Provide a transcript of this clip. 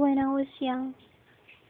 when I was young.